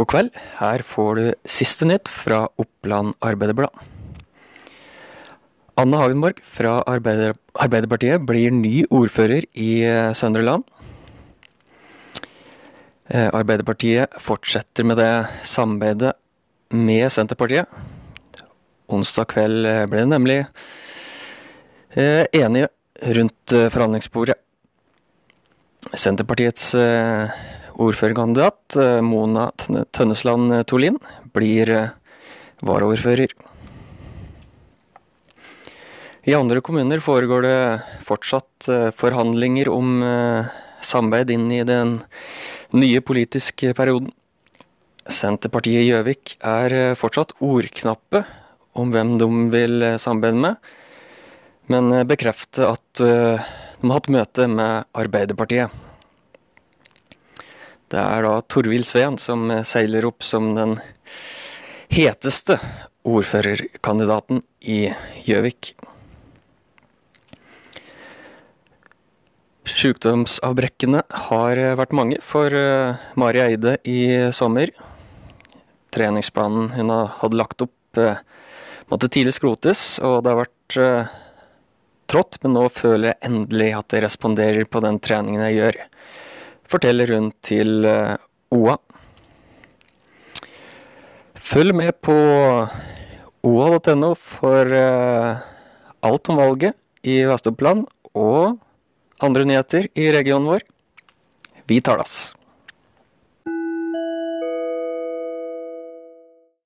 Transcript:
God kveld. Her får du siste nytt fra Oppland Arbeiderblad. Anne Hagenborg fra Arbeider Arbeiderpartiet blir ny ordfører i eh, Søndre Land. Eh, Arbeiderpartiet fortsetter med det samarbeidet med Senterpartiet. Onsdag kveld eh, ble det nemlig enige rundt forhandlingsbordet. Senterpartiets ordførerkandidat eh, Mona Tønnesland Tolin blir eh, varaordfører. I andre kommuner foregår det fortsatt eh, forhandlinger om eh, samarbeid inn i den nye politiske perioden. Senterpartiet i Gjøvik er eh, fortsatt ordknappe om hvem de vil eh, samarbeide med, men eh, bekrefter at eh, de har hatt møte med Arbeiderpartiet. Det er da Torvild Sveen som eh, seiler opp som den heteste ordførerkandidaten i Gjøvik. Sjukdomsavbrekkene har eh, vært mange for eh, Mari Eide i sommer. Treningsplanen hun hadde lagt opp måtte tidlig skrotes, og det har vært trått, men nå føler jeg endelig at jeg responderer på den treningen jeg gjør. Forteller hun til eh, OA. Følg med på oa.no for eh, alt om valget i Vest-Oppland og andre nyheter i regionen vår. Vi talas!